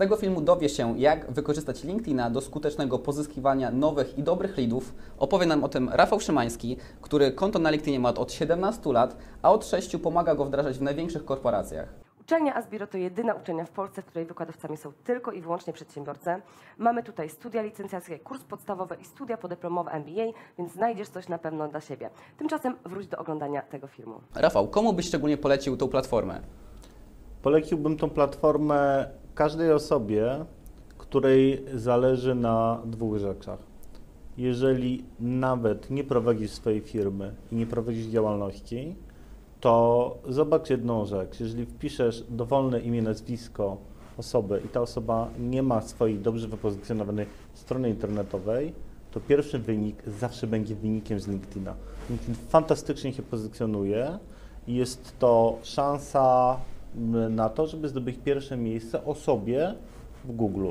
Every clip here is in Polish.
tego filmu dowie się, jak wykorzystać LinkedIna do skutecznego pozyskiwania nowych i dobrych leadów. Opowie nam o tym Rafał Szymański, który konto na LinkedInie ma od 17 lat, a od 6 pomaga go wdrażać w największych korporacjach. Uczelnia Asbiro to jedyna uczelnia w Polsce, w której wykładowcami są tylko i wyłącznie przedsiębiorcy. Mamy tutaj studia licencjackie, kurs podstawowy i studia podyplomowe MBA, więc znajdziesz coś na pewno dla siebie. Tymczasem wróć do oglądania tego filmu. Rafał, komu byś szczególnie polecił tą platformę? Poleciłbym tą platformę każdej osobie, której zależy na dwóch rzeczach. Jeżeli nawet nie prowadzisz swojej firmy i nie prowadzisz działalności, to zobacz jedną rzecz. Jeżeli wpiszesz dowolne imię, nazwisko osoby i ta osoba nie ma swojej dobrze wypozycjonowanej strony internetowej, to pierwszy wynik zawsze będzie wynikiem z LinkedIna. LinkedIn fantastycznie się pozycjonuje i jest to szansa na to, żeby zdobyć pierwsze miejsce osobie w Google.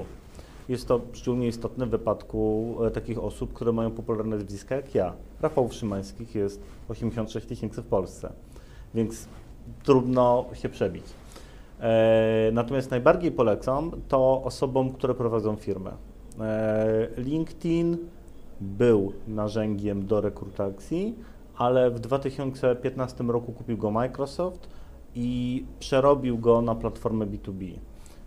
Jest to szczególnie istotne w wypadku e, takich osób, które mają popularne nazwiska jak ja. Rafał Szymańskich jest 86 tysięcy w Polsce, więc trudno się przebić. E, natomiast najbardziej polecam to osobom, które prowadzą firmę. E, LinkedIn był narzędziem do rekrutacji, ale w 2015 roku kupił go Microsoft i przerobił go na platformę B2B.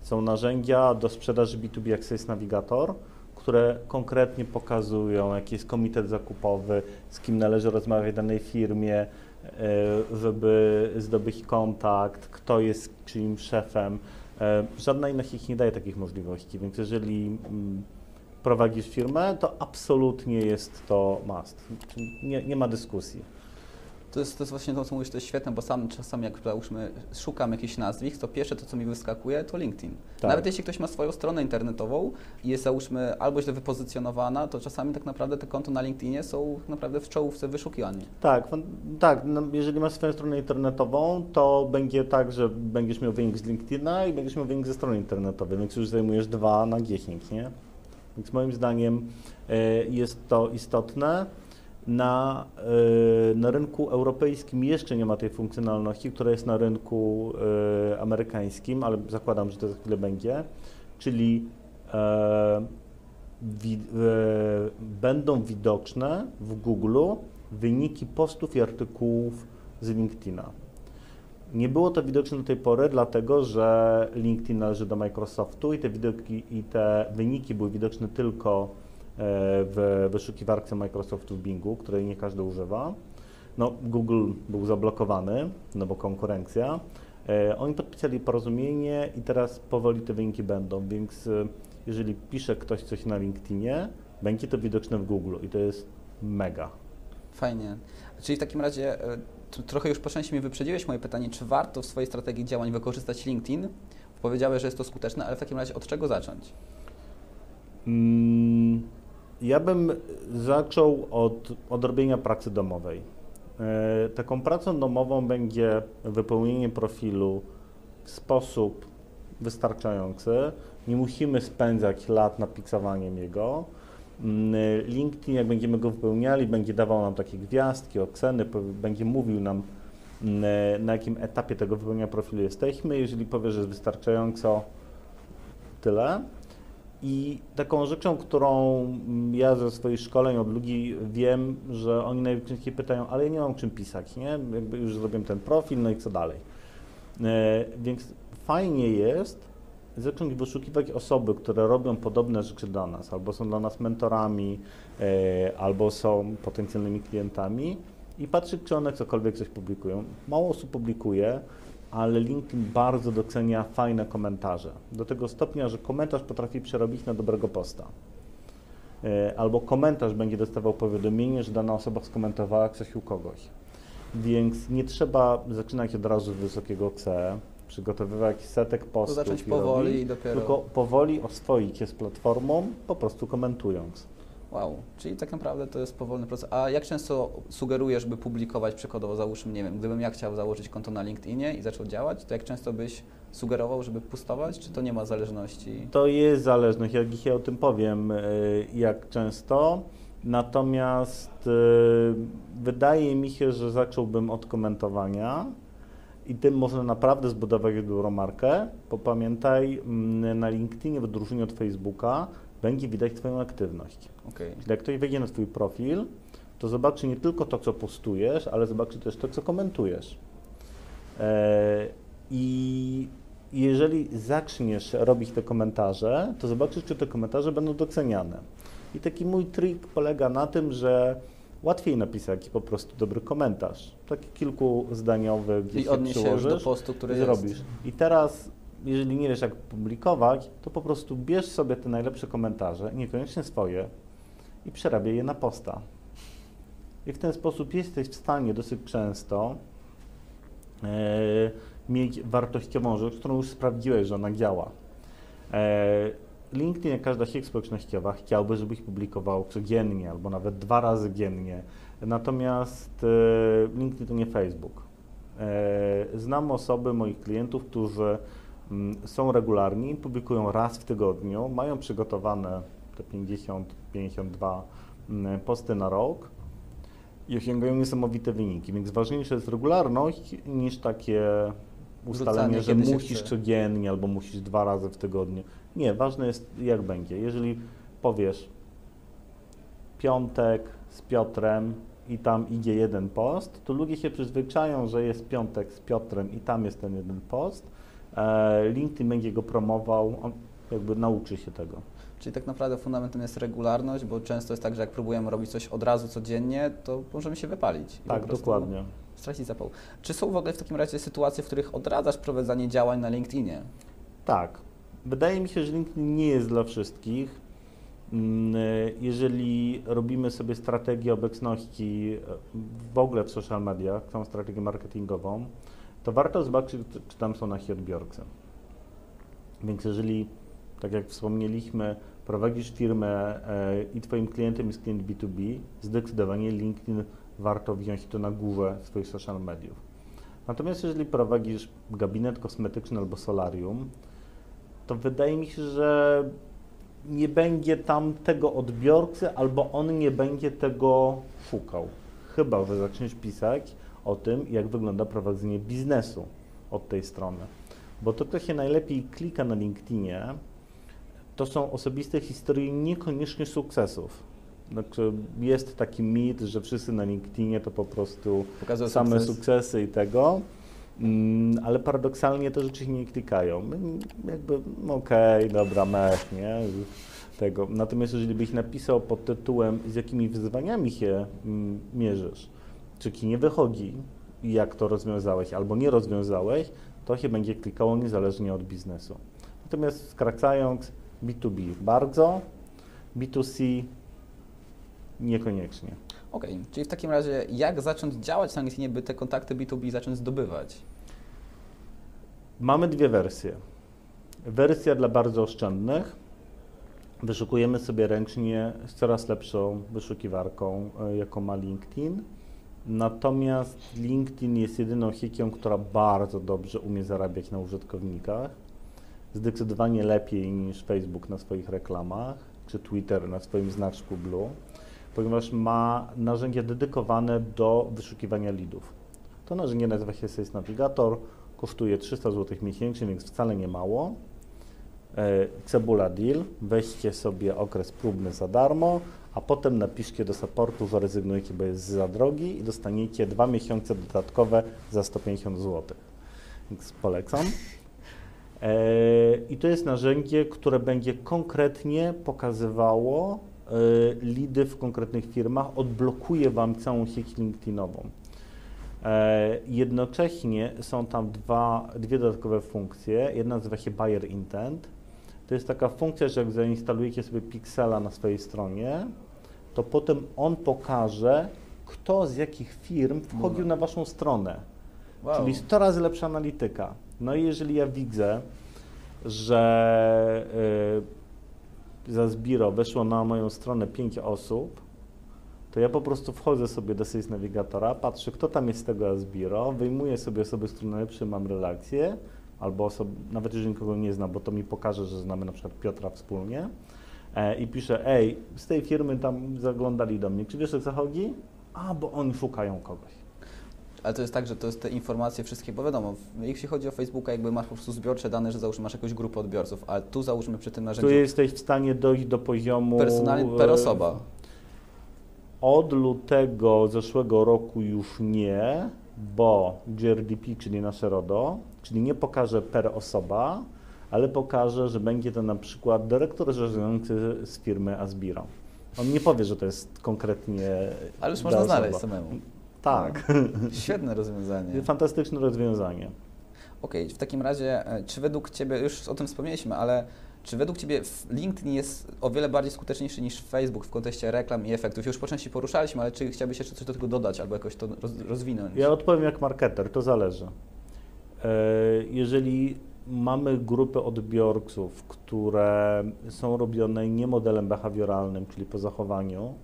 Są narzędzia do sprzedaży B2B jak Sales Navigator, które konkretnie pokazują, jaki jest komitet zakupowy, z kim należy rozmawiać w danej firmie, e, żeby zdobyć kontakt, kto jest czyim szefem. E, żadna inna ich nie daje takich możliwości, więc jeżeli mm, prowadzisz firmę, to absolutnie jest to must. Nie, nie ma dyskusji. To jest, to jest właśnie to, co mówisz, to jest świetne, bo sam czasami jak załóżmy szukam jakichś nazwisk, to pierwsze to, co mi wyskakuje, to LinkedIn. Tak. Nawet jeśli ktoś ma swoją stronę internetową i jest załóżmy albo źle wypozycjonowana, to czasami tak naprawdę te konto na LinkedInie są naprawdę w czołówce wyszukiwania. Tak, tak. No, jeżeli masz swoją stronę internetową, to będzie tak, że będziesz miał wynik z LinkedIna i będziesz miał wynik ze strony internetowej, więc już zajmujesz dwa na 10, nie? Więc moim zdaniem y, jest to istotne. Na, e, na rynku europejskim jeszcze nie ma tej funkcjonalności, która jest na rynku e, amerykańskim, ale zakładam, że to za chwilę będzie, czyli e, wi, będą widoczne w Google wyniki postów i artykułów z LinkedIna. Nie było to widoczne do tej pory, dlatego że LinkedIn należy do Microsoftu i te, widoki, i te wyniki były widoczne tylko w wyszukiwarce Microsoftu w Bingu, której nie każdy używa. No, Google był zablokowany, no bo konkurencja. E, oni podpisali porozumienie i teraz powoli te wyniki będą, więc e, jeżeli pisze ktoś coś na LinkedInie, będzie to widoczne w Google i to jest mega. Fajnie. Czyli w takim razie trochę już po części mi wyprzedziłeś moje pytanie, czy warto w swojej strategii działań wykorzystać LinkedIn? Powiedziałeś, że jest to skuteczne, ale w takim razie od czego zacząć? Mm ja bym zaczął od odrobienia pracy domowej. E, taką pracą domową będzie wypełnienie profilu w sposób wystarczający. Nie musimy spędzać lat napiksowaniem jego. Mm, LinkedIn, jak będziemy go wypełniali, będzie dawał nam takie gwiazdki, oceny, będzie mówił nam, mm, na jakim etapie tego wypełnienia profilu jesteśmy. Jeżeli powie, że jest wystarczająco, tyle. I taką rzeczą, którą ja ze swoich szkoleń od ludzi wiem, że oni najczęściej pytają, ale ja nie mam czym pisać, nie? Jakby już zrobiłem ten profil, no i co dalej. E, więc fajnie jest zacząć wyszukiwać osoby, które robią podobne rzeczy dla nas, albo są dla nas mentorami, e, albo są potencjalnymi klientami i patrzeć, czy one cokolwiek coś publikują. Mało osób publikuje, ale LinkedIn bardzo docenia fajne komentarze. Do tego stopnia, że komentarz potrafi przerobić na dobrego posta. E, albo komentarz będzie dostawał powiadomienie, że dana osoba skomentowała coś u kogoś. Więc nie trzeba zaczynać od razu wysokiego C, przygotowywać setek postów. To zacząć powoli i dopiero. Tylko powoli oswoić się z platformą, po prostu komentując. Wow, czyli tak naprawdę to jest powolny proces. A jak często sugerujesz, by publikować przykładowo, załóżmy, nie wiem, gdybym ja chciał założyć konto na LinkedInie i zaczął działać, to jak często byś sugerował, żeby pustować, czy to nie ma zależności? To jest zależność, jak dzisiaj o tym powiem, e, jak często. Natomiast e, wydaje mi się, że zacząłbym od komentowania i tym można naprawdę zbudować dobrą markę, bo pamiętaj, mm, na LinkedInie w odróżnieniu od Facebooka będzie widać Twoją aktywność. Okay. Czyli jak ktoś wejdzie na Twój profil, to zobaczy nie tylko to, co postujesz, ale zobaczy też to, co komentujesz. E, I jeżeli zaczniesz robić te komentarze, to zobaczysz, czy te komentarze będą doceniane. I taki mój trik polega na tym, że łatwiej napisać po prostu dobry komentarz. Taki kilkuzdaniowy, gdzie I się już do postu, który zrobisz. Jest. I teraz, jeżeli nie wiesz jak publikować, to po prostu bierz sobie te najlepsze komentarze, niekoniecznie swoje, i przerabiaj je na posta. I w ten sposób jesteś w stanie dosyć często e, mieć wartościową rzecz, którą już sprawdziłeś, że ona działa. E, LinkedIn, jak każda sieć społecznościowa, chciałby, żebyś publikował codziennie albo nawet dwa razy dziennie. Natomiast e, LinkedIn to nie Facebook. Znam osoby moich klientów, którzy są regularni, publikują raz w tygodniu, mają przygotowane te 50-52 posty na rok i osiągają niesamowite wyniki. Więc ważniejsza jest regularność niż takie ustalenie, że musisz codziennie albo musisz dwa razy w tygodniu. Nie, ważne jest jak będzie. Jeżeli powiesz piątek z Piotrem i tam idzie jeden post, to ludzie się przyzwyczają, że jest piątek z Piotrem i tam jest ten jeden post. E, LinkedIn będzie go promował, on jakby nauczy się tego. Czyli tak naprawdę fundamentem jest regularność, bo często jest tak, że jak próbujemy robić coś od razu codziennie, to możemy się wypalić. Tak, dokładnie. Stracić zapał. Czy są w ogóle w takim razie sytuacje, w których odradzasz prowadzenie działań na LinkedInie? Tak. Wydaje mi się, że LinkedIn nie jest dla wszystkich. Mm, jeżeli robimy sobie strategię obecności w ogóle w social mediach, tą strategię marketingową, to warto zobaczyć, czy tam są nasi odbiorcy. Więc jeżeli, tak jak wspomnieliśmy, prowadzisz firmę e, i Twoim klientem jest klient B2B, zdecydowanie LinkedIn warto wziąć to na głowę swoich social mediów. Natomiast jeżeli prowadzisz gabinet kosmetyczny albo solarium, to wydaje mi się, że nie będzie tam tego odbiorcy, albo on nie będzie tego szukał. Chyba, że zaczniesz pisać o tym, jak wygląda prowadzenie biznesu od tej strony. Bo to, kto się najlepiej klika na LinkedInie, to są osobiste historie niekoniecznie sukcesów. Znaczy jest taki mit, że wszyscy na LinkedInie to po prostu Pokazują same sukces. sukcesy i tego, mm, ale paradoksalnie to rzeczy się nie klikają. Jakby okej, okay, dobra, mech, nie? Tego. Natomiast jeżeli byś napisał pod tytułem, z jakimi wyzwaniami się mm, mierzysz, czy ki nie wychodzi i jak to rozwiązałeś albo nie rozwiązałeś, to się będzie klikało niezależnie od biznesu. Natomiast skracając, B2B bardzo, B2C niekoniecznie. Okej, okay. czyli w takim razie jak zacząć działać na LinkedInie, by te kontakty B2B zacząć zdobywać? Mamy dwie wersje. Wersja dla bardzo oszczędnych. Wyszukujemy sobie ręcznie z coraz lepszą wyszukiwarką, e, jaką ma LinkedIn. Natomiast LinkedIn jest jedyną siecią, która bardzo dobrze umie zarabiać na użytkownikach. Zdecydowanie lepiej niż Facebook na swoich reklamach, czy Twitter na swoim znaczku Blue ponieważ ma narzędzie dedykowane do wyszukiwania lidów. To narzędzie nazywa się Sales Navigator, kosztuje 300 zł miesięcznie, więc wcale nie mało. E, cebula deal, weźcie sobie okres próbny za darmo, a potem napiszcie do supportu, że rezygnujecie, bo jest za drogi i dostaniecie dwa miesiące dodatkowe za 150 zł. Więc polecam. E, I to jest narzędzie, które będzie konkretnie pokazywało E, lidy w konkretnych firmach, odblokuje Wam całą sieć LinkedInową. E, jednocześnie są tam dwa, dwie dodatkowe funkcje. Jedna nazywa się Buyer Intent. To jest taka funkcja, że jak zainstalujecie sobie Pixela na swojej stronie, to potem on pokaże, kto z jakich firm wchodził na Waszą stronę. Wow. Czyli 100 razy lepsza analityka. No i jeżeli ja widzę, że yy, za Zbiro weszło na moją stronę 5 osób, to ja po prostu wchodzę sobie do Sales Navigatora, patrzę, kto tam jest z tego Zbiro, wyjmuję sobie osoby, z którymi najlepsze mam relacje, albo osoby, nawet jeżeli nikogo nie znam, bo to mi pokaże, że znamy na przykład Piotra wspólnie, e, i piszę, ej, z tej firmy tam zaglądali do mnie, czy wiesz o co chodzi? A, bo oni szukają kogoś. Ale to jest tak, że to jest te informacje wszystkie, bo wiadomo, jeśli chodzi o Facebooka, jakby masz po prostu zbiorcze dane, że załóżmy masz jakąś grupę odbiorców, ale tu załóżmy przy tym narzędziu... Tu jesteś w stanie dojść do poziomu... Personalnie per osoba. Od lutego zeszłego roku już nie, bo GRDP, czyli nasze RODO, czyli nie pokaże per osoba, ale pokaże, że będzie to na przykład dyrektor zarządzający z firmy Asbiro. On nie powie, że to jest konkretnie. Ale już można osoba. znaleźć samemu. Tak. Świetne rozwiązanie. Fantastyczne rozwiązanie. Okej, okay, w takim razie, e, czy według Ciebie, już o tym wspomnieliśmy, ale czy według Ciebie LinkedIn jest o wiele bardziej skuteczniejszy niż Facebook w kontekście reklam i efektów? Już po części poruszaliśmy, ale czy chciałbyś jeszcze coś do tego dodać albo jakoś to rozwinąć? Ja odpowiem jak marketer, to zależy. E, jeżeli mamy grupy odbiorców, które są robione nie modelem behawioralnym, czyli po zachowaniu,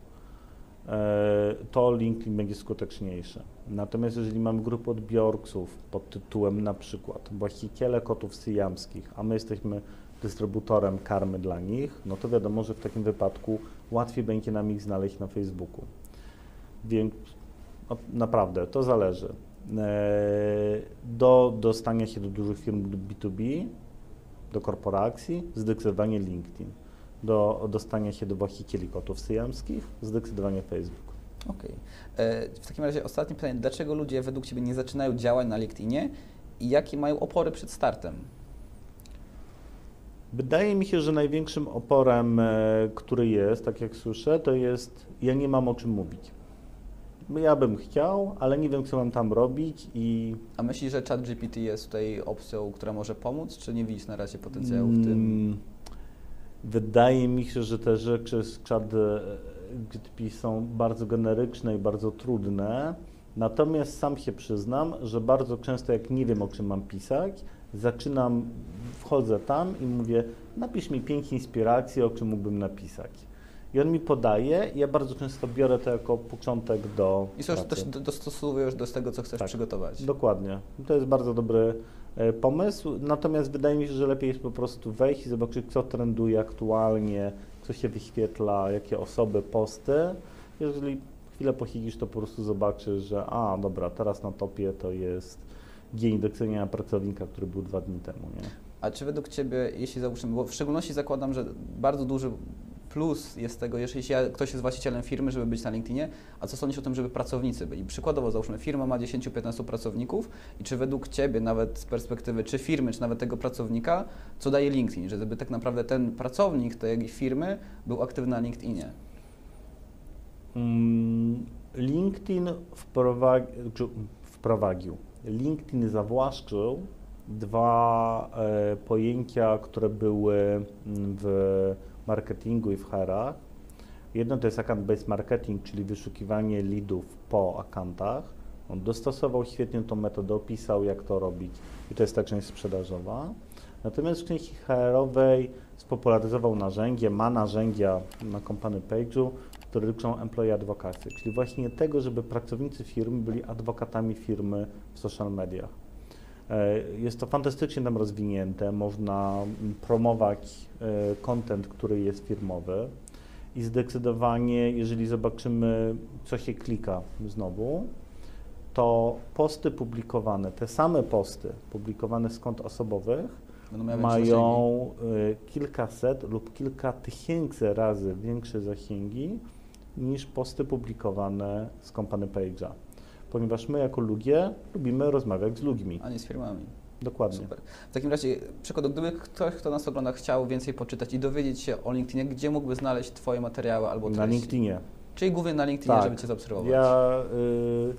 e, to LinkedIn będzie skuteczniejszy. Natomiast jeżeli mamy grupę odbiorców pod tytułem na przykład właściciele kotów syjamskich, a my jesteśmy dystrybutorem karmy dla nich, no to wiadomo, że w takim wypadku łatwiej będzie nam ich znaleźć na Facebooku. Więc no, naprawdę to zależy. E, do dostania się do dużych firm B2B, do korporacji, zdecydowanie LinkedIn. Do dostania się do właścicieli kotów syjamskich, zdecydowanie Facebook. Okej. Okay. E, w takim razie ostatnie pytanie. Dlaczego ludzie według Ciebie nie zaczynają działań na LinkedInie i jakie mają opory przed startem? Wydaje mi się, że największym oporem, e, który jest, tak jak słyszę, to jest ja nie mam o czym mówić. Ja bym chciał, ale nie wiem, co mam tam robić i... A myślisz, że ChatGPT jest tutaj opcją, która może pomóc, czy nie widzisz na razie potencjału w tym? Mm, wydaje mi się, że te rzeczy z ChatGPT są bardzo generyczne i bardzo trudne. Natomiast sam się przyznam, że bardzo często jak nie wiem, o czym mam pisać, zaczynam, wchodzę tam i mówię, napisz mi pięć inspiracji, o czym mógłbym napisać. I on mi podaje i ja bardzo często biorę to jako początek do I coś do, dostosowujesz do tego, co chcesz tak, przygotować. Dokładnie. To jest bardzo dobry e, pomysł, natomiast wydaje mi się, że lepiej jest po prostu wejść i zobaczyć, co trenduje aktualnie, co się wyświetla, jakie osoby, posty. Jeżeli chwilę posiedzisz, to po prostu zobaczysz, że a, dobra, teraz na topie to jest dzień indeksowania pracownika, który był dwa dni temu, nie? A czy według Ciebie, jeśli załóżmy, bo w szczególności zakładam, że bardzo duży plus jest tego, jeżeli ktoś jest właścicielem firmy, żeby być na LinkedInie, a co sądzisz o tym, żeby pracownicy byli? Przykładowo, załóżmy, firma ma 10-15 pracowników i czy według Ciebie, nawet z perspektywy czy firmy, czy nawet tego pracownika, co daje LinkedIn, żeby tak naprawdę ten pracownik tej firmy był aktywny na LinkedInie? Mm, LinkedIn wprowadził. LinkedIn zawłaszczył dwa e, pojęcia, które były mm, w marketingu i w HR-ach. Jedno to jest account-based marketing, czyli wyszukiwanie leadów po akantach. On dostosował świetnie tą metodę, opisał jak to robić i to jest ta część sprzedażowa. Natomiast w części HR-owej spopularyzował narzędzie, ma narzędzia na company page'u, które dotyczą employee advocacy, czyli właśnie tego, żeby pracownicy firmy byli adwokatami firmy w social mediach. E, jest to fantastycznie tam rozwinięte, można promować e, content, który jest firmowy i zdecydowanie, jeżeli zobaczymy, co się klika znowu, to posty publikowane, te same posty publikowane z kont osobowych mają e, kilkaset lub kilka tysięcy razy większe zasięgi niż posty publikowane z Company Page'a ponieważ my jako ludzie lubimy rozmawiać z ludźmi. A nie z firmami. Dokładnie. Super. W takim razie, przykład, gdyby ktoś, kto nas ogląda, chciał więcej poczytać i dowiedzieć się o LinkedInie, gdzie mógłby znaleźć Twoje materiały albo treści? Na LinkedInie. Czyli głównie na LinkedInie, tak. żeby Cię zaobserwować. Ja, y,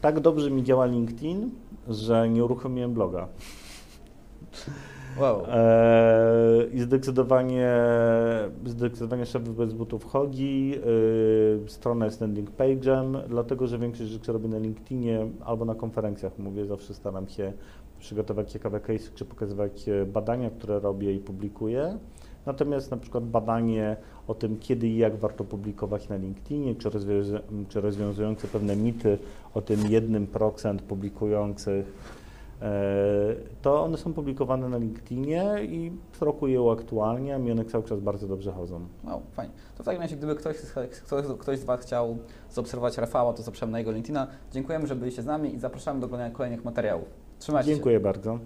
tak dobrze mi działa LinkedIn, że nie uruchomiłem bloga. Wow. E, I zdecydowanie, zdecydowanie szef bez butów chodzi. E, strona jest landing page'em, dlatego że większość rzeczy robię na LinkedInie albo na konferencjach. Mówię, zawsze staram się przygotować ciekawe case, czy pokazywać badania, które robię i publikuję. Natomiast na przykład badanie o tym, kiedy i jak warto publikować na LinkedInie, czy rozwiązujące pewne mity o tym jednym procent publikujących to one są publikowane na LinkedInie i co roku je uaktualniam i one cały czas bardzo dobrze chodzą. Wow, fajnie. To w takim razie, gdyby ktoś, ktoś, ktoś z Was chciał zaobserwować Rafała, to zapraszam na jego LinkedIna. Dziękujemy, że byliście z nami i zapraszamy do oglądania kolejnych materiałów. Trzymajcie Dziękuję się. bardzo.